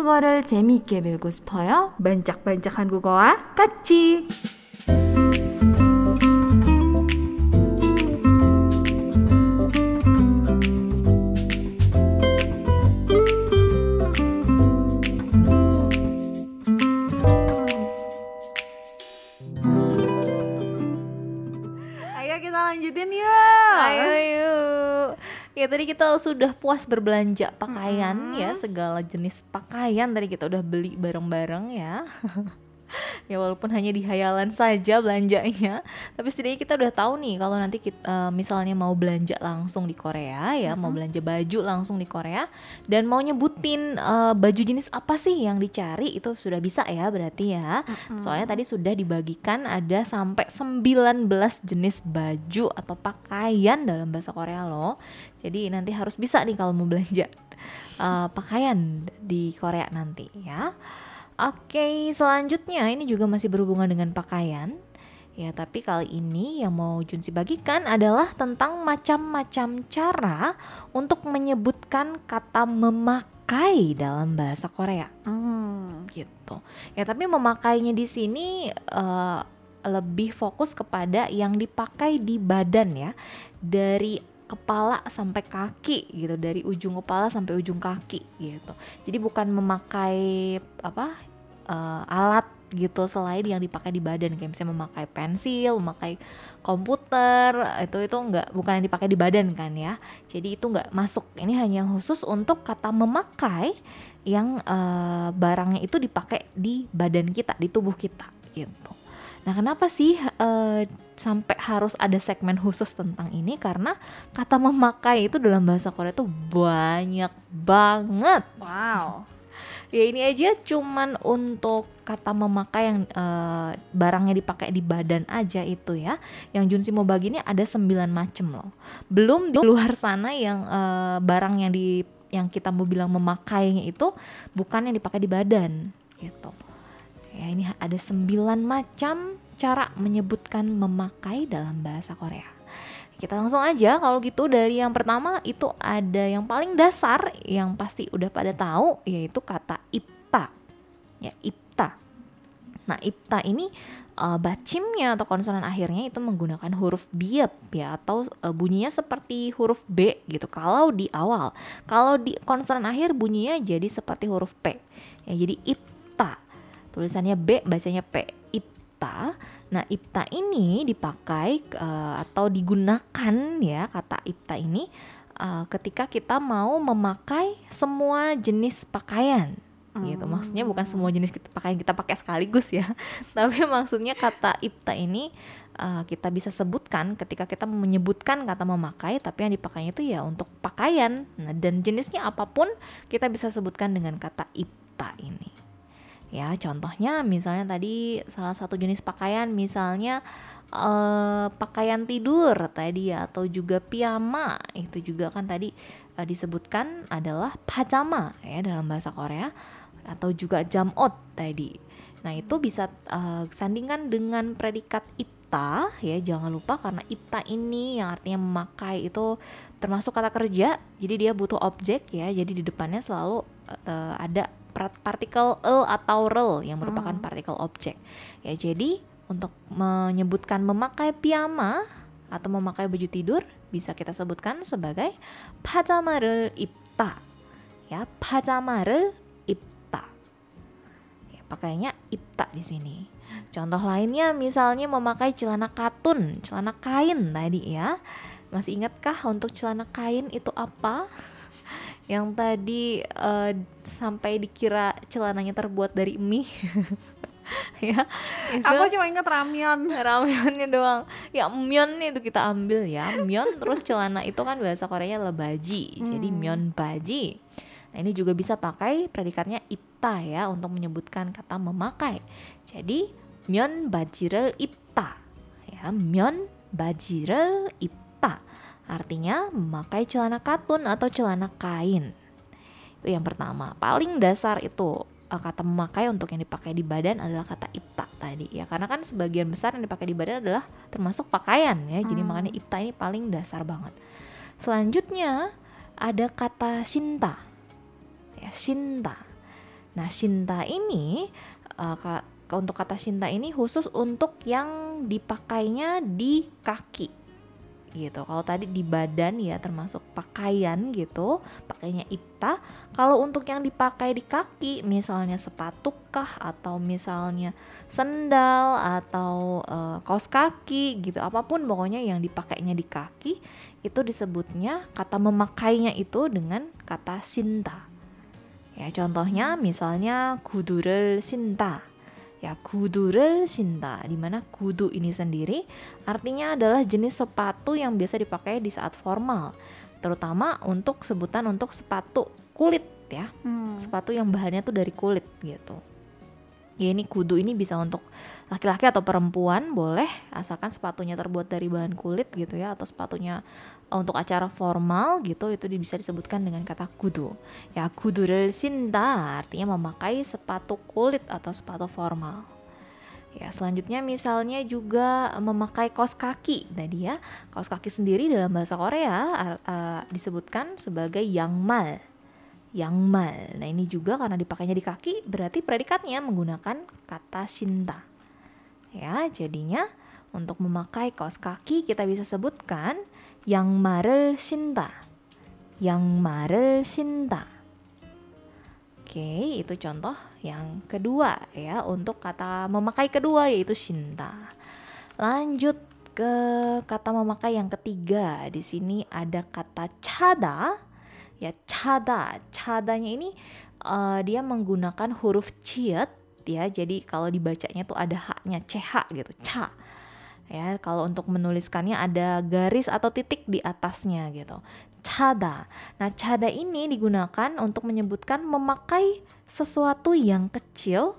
한국어를 재미있게 배우고 싶어요? 반짝반짝 한국어와 같이. Ya tadi kita sudah puas berbelanja pakaian ya segala jenis pakaian tadi kita udah beli bareng-bareng ya. ya walaupun hanya di hayalan saja belanjanya, tapi setidaknya kita udah tahu nih kalau nanti kita eh, misalnya mau belanja langsung di Korea ya, mau belanja baju langsung di Korea dan mau nyebutin eh, baju jenis apa sih yang dicari itu sudah bisa ya berarti ya. Soalnya tadi sudah dibagikan ada sampai 19 jenis baju atau pakaian dalam bahasa Korea loh. Jadi nanti harus bisa nih kalau mau belanja eh, pakaian di Korea nanti ya. Oke, selanjutnya ini juga masih berhubungan dengan pakaian. Ya, tapi kali ini yang mau Junsi bagikan adalah tentang macam-macam cara untuk menyebutkan kata memakai dalam bahasa Korea Hmm. gitu. Ya tapi memakainya di sini eh, lebih fokus kepada yang dipakai di badan ya, dari kepala sampai kaki gitu, dari ujung kepala sampai ujung kaki gitu. Jadi bukan memakai apa eh, alat gitu selain yang dipakai di badan kayak misalnya memakai pensil, memakai komputer itu itu enggak bukan yang dipakai di badan kan ya. Jadi itu enggak masuk. Ini hanya khusus untuk kata memakai yang eh, barangnya itu dipakai di badan kita, di tubuh kita gitu. Nah, kenapa sih eh, sampai harus ada segmen khusus tentang ini? Karena kata memakai itu dalam bahasa Korea itu banyak banget. Wow. Ya ini aja cuman untuk kata memakai yang eh, barangnya dipakai di badan aja itu ya. Yang Junsi mau bagi ini ada 9 macem loh. Belum di luar sana yang eh, barang yang di yang kita mau bilang memakainya itu bukan yang dipakai di badan gitu. Ya ini ada 9 macam cara menyebutkan memakai dalam bahasa Korea. Kita langsung aja kalau gitu dari yang pertama itu ada yang paling dasar yang pasti udah pada tahu yaitu kata ipta. Ya, ipta. Nah, ipta ini eh, bacimnya atau konsonan akhirnya itu menggunakan huruf biep ya atau eh, bunyinya seperti huruf B gitu kalau di awal. Kalau di konsonan akhir bunyinya jadi seperti huruf P. Ya, jadi ipta. Tulisannya B, bacanya P. Ipta. Nah, ipta ini dipakai eh, atau digunakan ya kata ipta ini eh, ketika kita mau memakai semua jenis pakaian gitu. Maksudnya bukan semua jenis kita pakaian kita pakai sekaligus ya. Tapi maksudnya kata ipta ini eh, kita bisa sebutkan ketika kita menyebutkan kata memakai tapi yang dipakainya itu ya untuk pakaian. Nah, dan jenisnya apa pun kita bisa sebutkan dengan kata ipta ini. Ya, contohnya misalnya tadi salah satu jenis pakaian misalnya eh, pakaian tidur tadi atau juga piyama. Itu juga kan tadi eh, disebutkan adalah pajama ya dalam bahasa Korea atau juga jamot tadi. Nah, itu bisa eh, sandingkan dengan predikat ipta ya. Jangan lupa karena ipta ini yang artinya memakai itu termasuk kata kerja. Jadi dia butuh objek ya. Jadi di depannya selalu eh, ada partikel el atau rel yang merupakan hmm. partikel objek. Ya, jadi untuk menyebutkan memakai piyama atau memakai baju tidur bisa kita sebutkan sebagai pajamare ipta. Ya, pajamare ipta. Ya, pakainya ipta di sini. Contoh lainnya misalnya memakai celana katun, celana kain tadi ya. Masih ingatkah untuk celana kain itu apa? yang tadi uh, sampai dikira celananya terbuat dari mie. Ya itu aku cuma inget ramyon ramyonnya doang. Ya myon itu kita ambil ya. Myon terus celana itu kan bahasa Koreanya lebaji hmm. jadi myon baji. Nah ini juga bisa pakai predikatnya ipta ya untuk menyebutkan kata memakai. Jadi myon bajirel ipta. Ya myon bajirel ipta artinya memakai celana katun atau celana kain. Itu yang pertama. Paling dasar itu eh, kata memakai untuk yang dipakai di badan adalah kata ipta tadi ya. Karena kan sebagian besar yang dipakai di badan adalah termasuk pakaian ya. Jadi makanya ipta ini paling dasar banget. Selanjutnya ada kata shinta. Ya shinta. Nah, shinta ini uh, ka- untuk kata shinta ini khusus untuk yang dipakainya di kaki gitu. Kalau tadi di badan ya termasuk pakaian gitu, pakainya ita. Kalau untuk yang dipakai di kaki, misalnya sepatu kah atau misalnya sendal atau uh, kaos kaki gitu, apa pun pokoknya yang dipakainya di kaki itu disebutnya kata memakainya itu dengan kata sinta. Ya, contohnya misalnya kudurel sinta ya kudu를 신다 dimana kudu ini sendiri artinya adalah jenis sepatu yang biasa dipakai di saat formal terutama untuk sebutan untuk sepatu kulit ya Hmm. sepatu yang bahannya tuh dari kulit gitu ya ini kudu ini bisa untuk laki-laki atau perempuan boleh asalkan sepatunya terbuat dari bahan kulit gitu ya atau sepatunya e, untuk acara formal gitu itu bisa disebutkan dengan kata kudu. Ya kudu del sinta artinya memakai sepatu kulit atau sepatu formal. Ya selanjutnya misalnya juga memakai kaos kaki. Tadi ya kaos kaki sendiri dalam bahasa Korea uh, disebutkan sebagai yangmal Yangmal. Nah ini juga karena dipakainya di kaki berarti predikatnya menggunakan kata shinta. Ya jadinya untuk memakai kaos kaki kita bisa sebutkan yang marel shinta. Yang marel shinta. Oke itu contoh yang kedua ya untuk kata memakai kedua yaitu shinta. Lanjut ke kata memakai yang ketiga. Di sini ada kata cada ya cada cadanya ini eh, dia menggunakan huruf ciet ya. Jadi kalau dibacanya tuh ada haknya ch gitu ca ya kalau untuk menuliskannya ada garis atau titik di atasnya gitu. Cada nah cada ini digunakan untuk menyebutkan memakai sesuatu yang kecil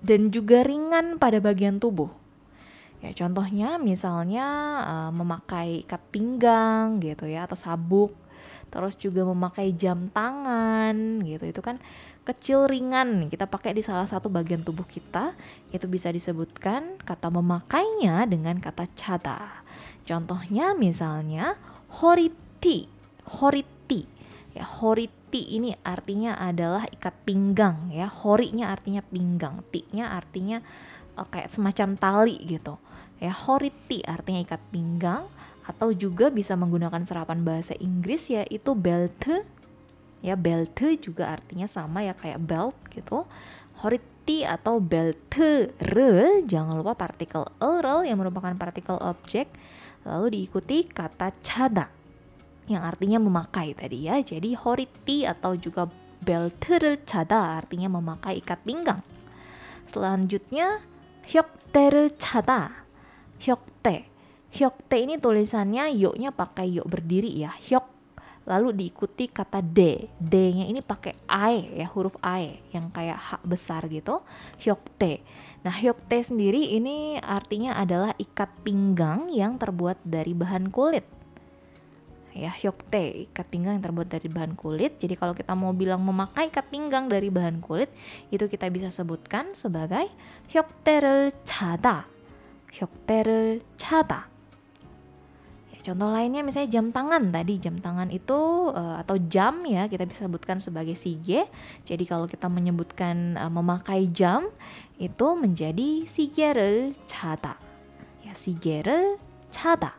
dan juga ringan pada bagian tubuh. Ya contohnya misalnya eh, memakai ikat pinggang gitu ya atau sabuk terus juga memakai jam tangan gitu. Itu kan kecil ringan kita pakai di salah satu bagian tubuh kita. Itu bisa disebutkan kata memakainya dengan kata cada contohnya misalnya horiti. Horiti. Ya horiti ini artinya adalah ikat pinggang ya. Horinya artinya pinggang ti-nya artinya eh, kayak semacam tali gitu. Ya horiti artinya ikat pinggang atau juga bisa menggunakan serapan bahasa Inggris yaitu belt ya belt juga artinya sama ya kayak belt gitu. Horiti atau belt re jangan lupa partikel oral yang merupakan partikel objek lalu diikuti kata cada yang artinya memakai tadi ya. Jadi horiti atau juga belt cada artinya memakai ikat pinggang. Selanjutnya hyokte를 cada. Hyokte Hyokte ini tulisannya yoknya pakai yok berdiri ya, hyok. Lalu diikuti kata D. D-nya ini pakai ae ya, huruf ae yang kayak hak besar gitu. Hyokte. Nah, hyokte sendiri ini artinya adalah ikat pinggang yang terbuat dari bahan kulit. Ya, hyokte, ikat pinggang yang terbuat dari bahan kulit. Jadi kalau kita mau bilang memakai ikat pinggang dari bahan kulit, itu kita bisa sebutkan sebagai hyokterel chada. Hyokterel chada. Contoh lainnya misalnya jam tangan tadi, jam tangan itu uh, atau jam ya kita bisa sebutkan sebagai sige. Jadi kalau kita menyebutkan uh, memakai jam itu menjadi sigere chata. Ya sigere chata.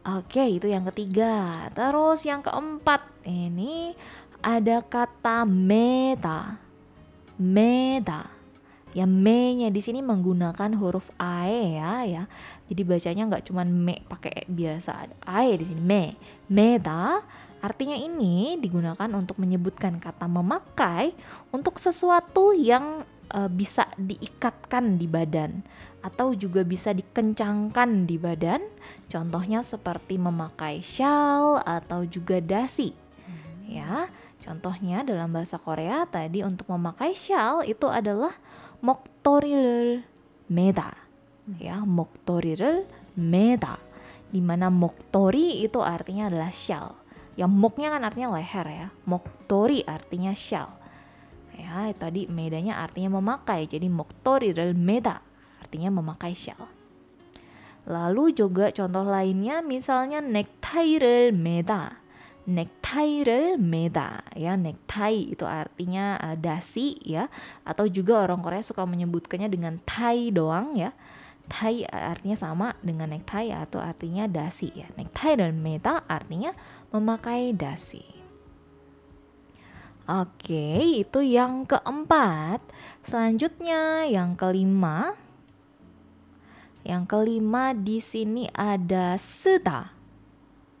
Oke, itu yang ketiga. Terus yang keempat ini ada kata meta. Meta ya me-nya di sini menggunakan huruf ae ya ya. Jadi bacanya nggak cuman me pakai e biasa ada ae di sini me. Meda artinya ini digunakan untuk menyebutkan kata memakai untuk sesuatu yang e, bisa diikatkan di badan atau juga bisa dikencangkan di badan. Contohnya seperti memakai shawl atau juga dasi. Ya, contohnya dalam bahasa Korea tadi untuk memakai shawl itu adalah 목도리를 매다 ya 목도리를 매다 dimana 목도리 itu artinya adalah shawl yang moknya kan artinya leher ya 목도리 artinya shawl ya tadi medanya artinya memakai jadi 목도리를 매다 artinya memakai shawl lalu juga contoh lainnya misalnya nektai를 매 nektairel meda ya. Nektai itu artinya uh, dasi ya. Atau juga orang Korea suka menyebutkannya dengan tai doang ya. Tai artinya sama dengan nektai atau artinya dasi ya. Nektai dan meta artinya memakai dasi. Oke itu yang keempat. Selanjutnya yang kelima. Yang kelima di sini ada seta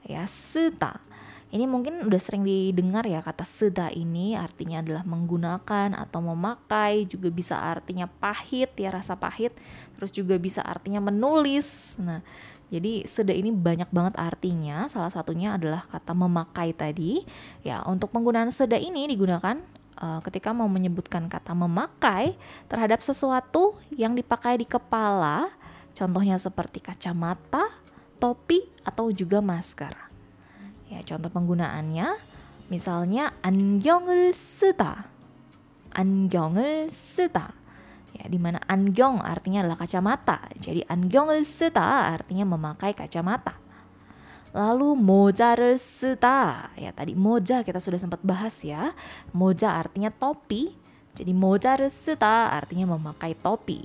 ya. Seta. Ini mungkin udah sering didengar ya kata seda ini artinya adalah menggunakan atau memakai, juga bisa artinya pahit ya rasa pahit, terus juga bisa artinya menulis. Nah, jadi seda ini banyak banget artinya. Salah satunya adalah kata memakai tadi. Ya, untuk penggunaan seda ini digunakan uh, ketika mau menyebutkan kata memakai terhadap sesuatu yang dipakai di kepala. Contohnya seperti kacamata, topi atau juga masker. Ya, contoh penggunaannya misalnya 안경을 쓰다. 안경을 쓰다. Ya, di mana angyong artinya adalah kacamata. Jadi 안경을 쓰다 artinya memakai kacamata. Lalu moja를 쓰다. Ya, tadi moja kita sudah sempat bahas ya. Moja artinya topi. Jadi moja를 쓰다 artinya memakai topi.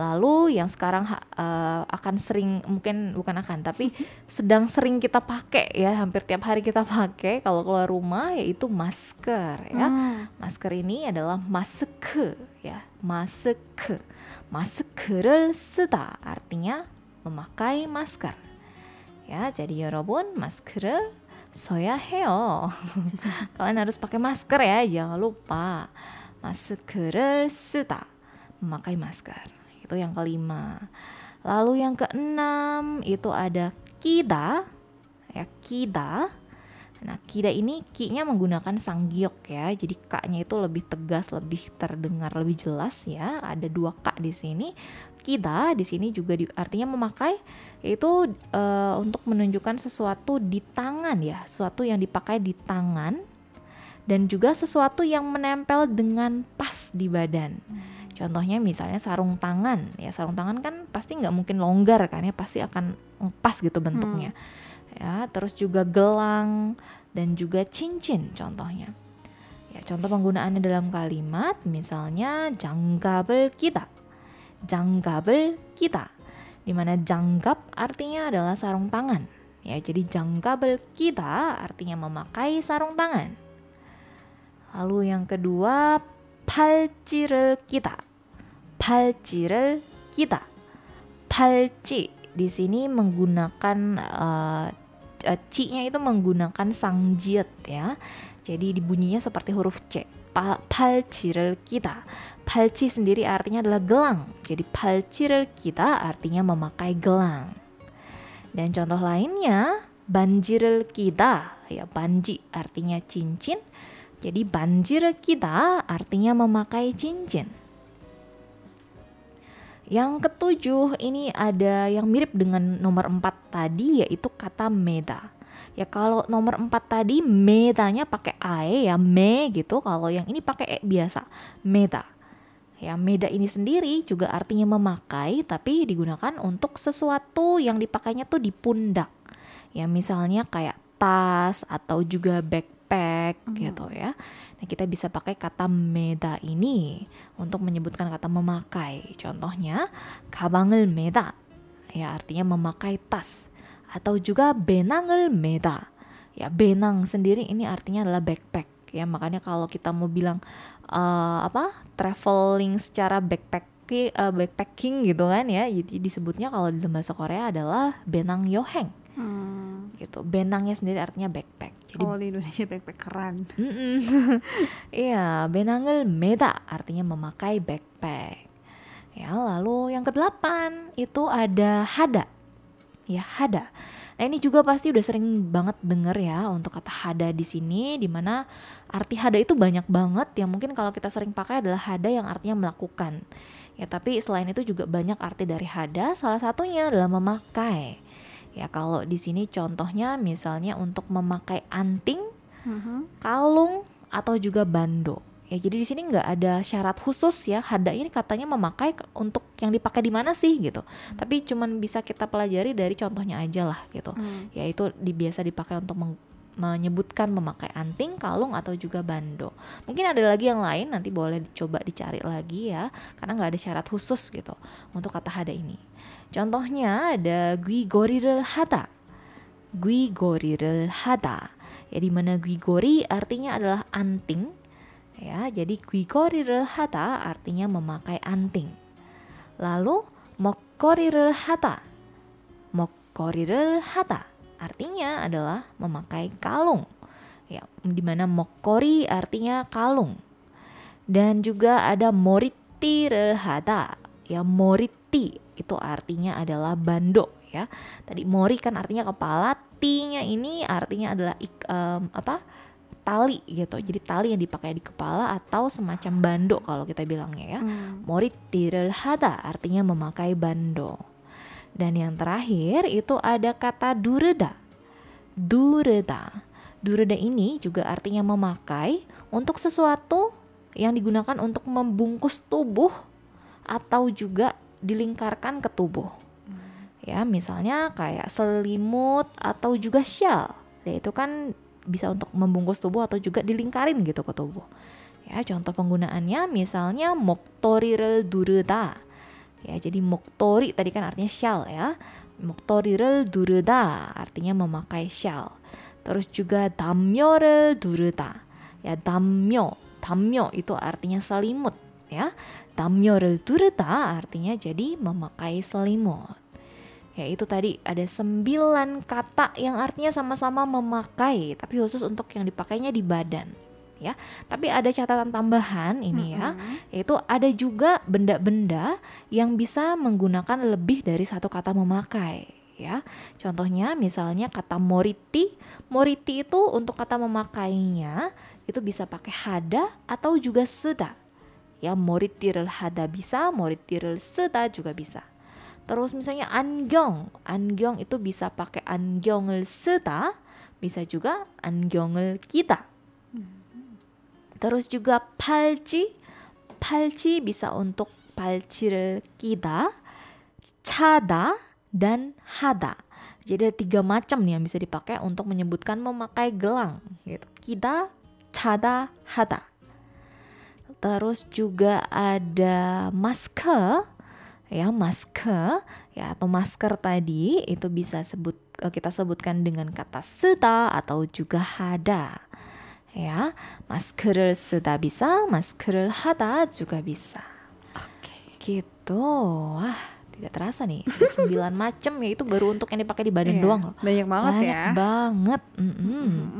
Lalu yang sekarang uh, akan sering mungkin bukan akan tapi sedang sering kita pakai ya hampir tiap hari kita pakai kalau keluar rumah yaitu masker ya. Hmm. Masker ini adalah maske ya, maske. Masker을 쓰다 artinya memakai masker. Ya, jadi 여러분 masker을 써야 해요. Kalian harus pakai masker ya, jangan lupa. Masker을 쓰다 memakai masker itu yang kelima. Lalu yang keenam itu ada kida. Ya kida. Nah kida ini ki-nya menggunakan sanggiok ya. Jadi k-nya itu lebih tegas lebih terdengar lebih jelas ya. Ada dua k di sini. Kida di sini juga di, artinya memakai itu uh, untuk menunjukkan sesuatu di tangan ya. Sesuatu yang dipakai di tangan. Dan juga sesuatu yang menempel dengan pas di badan. Contohnya misalnya sarung tangan, ya sarung tangan kan pasti nggak mungkin longgar kan ya, pasti akan pas gitu bentuknya. Hmm. Ya, terus juga gelang dan juga cincin contohnya. Ya, contoh penggunaannya dalam kalimat misalnya janggabel kita. Janggabel kita. Di mana janggap artinya adalah sarung tangan. Ya, jadi janggabel kita artinya memakai sarung tangan. Lalu yang kedua 팔찌를 끼다. 팔찌를 끼다. 팔찌 di sini menggunakan uh, ci-nya itu menggunakan sangjiet ya. Jadi dibunyinya seperti huruf C. Pa, palci를 끼다. Palci sendiri artinya adalah gelang. Jadi palci를 끼다 artinya memakai gelang. Dan contoh lainnya banji를 끼다. Ya banji artinya cincin. jadi banjir kita artinya memakai cincin. Yang ketujuh ini ada yang mirip dengan nomor empat tadi yaitu kata meda. Ya kalau nomor empat tadi medanya pakai ae ya me gitu. Kalau yang ini pakai e biasa meda. Ya meda ini sendiri juga artinya memakai tapi digunakan untuk sesuatu yang dipakainya tuh di pundak. Ya misalnya kayak tas atau juga bag backpack mm. gitu ya. Nah, kita bisa pakai kata meda ini untuk menyebutkan kata memakai. Contohnya kabangel meda ya artinya memakai tas atau juga benangel meda. Ya, benang sendiri ini artinya adalah backpack ya. Makanya kalau kita mau bilang uh, apa? traveling secara backpack uh, backpacking gitu kan ya. Jadi disebutnya kalau dalam bahasa Korea adalah benang yoheng. Hmm. Gitu. Benangnya sendiri artinya backpack. Jadi, oh di Indonesia backpackeran. Iya, benangel meda artinya memakai backpack. Ya, lalu yang kedelapan itu ada hada. Ya, hada. Nah, ini juga pasti udah sering banget denger ya untuk kata hada di sini di mana arti hada itu banyak banget yang mungkin kalau kita sering pakai adalah hada yang artinya melakukan. Ya, tapi selain itu juga banyak arti dari hada, salah satunya adalah memakai. Ya kalau di sini contohnya misalnya untuk memakai anting, uh-huh. kalung atau juga bando. Ya jadi di sini nggak ada syarat khusus ya. Hada ini katanya memakai untuk yang dipakai di mana sih gitu. Hmm. Tapi cuman bisa kita pelajari dari contohnya aja lah gitu. Hmm. Yaitu di, biasa dipakai untuk meng, menyebutkan memakai anting, kalung atau juga bando. Mungkin ada lagi yang lain nanti boleh coba dicari lagi ya karena nggak ada syarat khusus gitu untuk kata hada ini. Contohnya ada gui gorirel hata. Gui gorirel hata. Ya di mana gui gori artinya adalah anting. Ya, jadi gui gorirel hata artinya memakai anting. Lalu mokkorirel hata. Mokkorirel hata artinya adalah memakai kalung. Ya, di mana mokori artinya kalung. Dan juga ada moriti hata. Ya, moriti itu artinya adalah bando ya. Tadi mori kan artinya kepala, ti-nya ini artinya adalah ik, um, apa? tali gitu. Jadi tali yang dipakai di kepala atau semacam bando kalau kita bilangnya ya. Hmm. Moriti hata artinya memakai bando. Dan yang terakhir itu ada kata dureda. Dureda. Dureda ini juga artinya memakai untuk sesuatu yang digunakan untuk membungkus tubuh atau juga dilingkarkan ke tubuh. Ya, misalnya kayak selimut atau juga shawl. Yaitu kan bisa untuk membungkus tubuh atau juga dilingkarin gitu ke tubuh. Ya, contoh penggunaannya misalnya moktorirel dureda. Ya, jadi moktori tadi kan artinya shell ya. Moktorirel dureda artinya memakai shell. Terus juga damyorel dureda. Ya, damyo. Damyo itu artinya selimut ya. Tamyorul turta artinya jadi memakai selimut. Ya itu tadi ada sembilan kata yang artinya sama-sama memakai tapi khusus untuk yang dipakainya di badan ya. Tapi ada catatan tambahan ini mm -hmm. ya, yaitu ada juga benda-benda yang bisa menggunakan lebih dari satu kata memakai ya. Contohnya misalnya kata moriti, moriti itu untuk kata memakainya itu bisa pakai hada atau juga sudah ya morit tiril hada bisa morit tiril seda juga bisa terus misalnya angyong angyong itu bisa pakai angyongel seta bisa juga angyongel kita terus juga palci palci bisa untuk palci kita cada dan hada jadi ada tiga macam nih yang bisa dipakai untuk menyebutkan memakai gelang gitu. Kita, cada, hada terus juga ada masker. Ya masker. Ya atau masker tadi itu bisa sebut eh, kita sebutkan dengan kata seta atau juga hada ya masker seta bisa masker hada juga bisa. Okay. gitu. Wah tidak terasa nih sembilan macam ya itu baru untuk yang dipakai di badan iya, doang loh. banyak banget banyak ya. banget mm -hmm.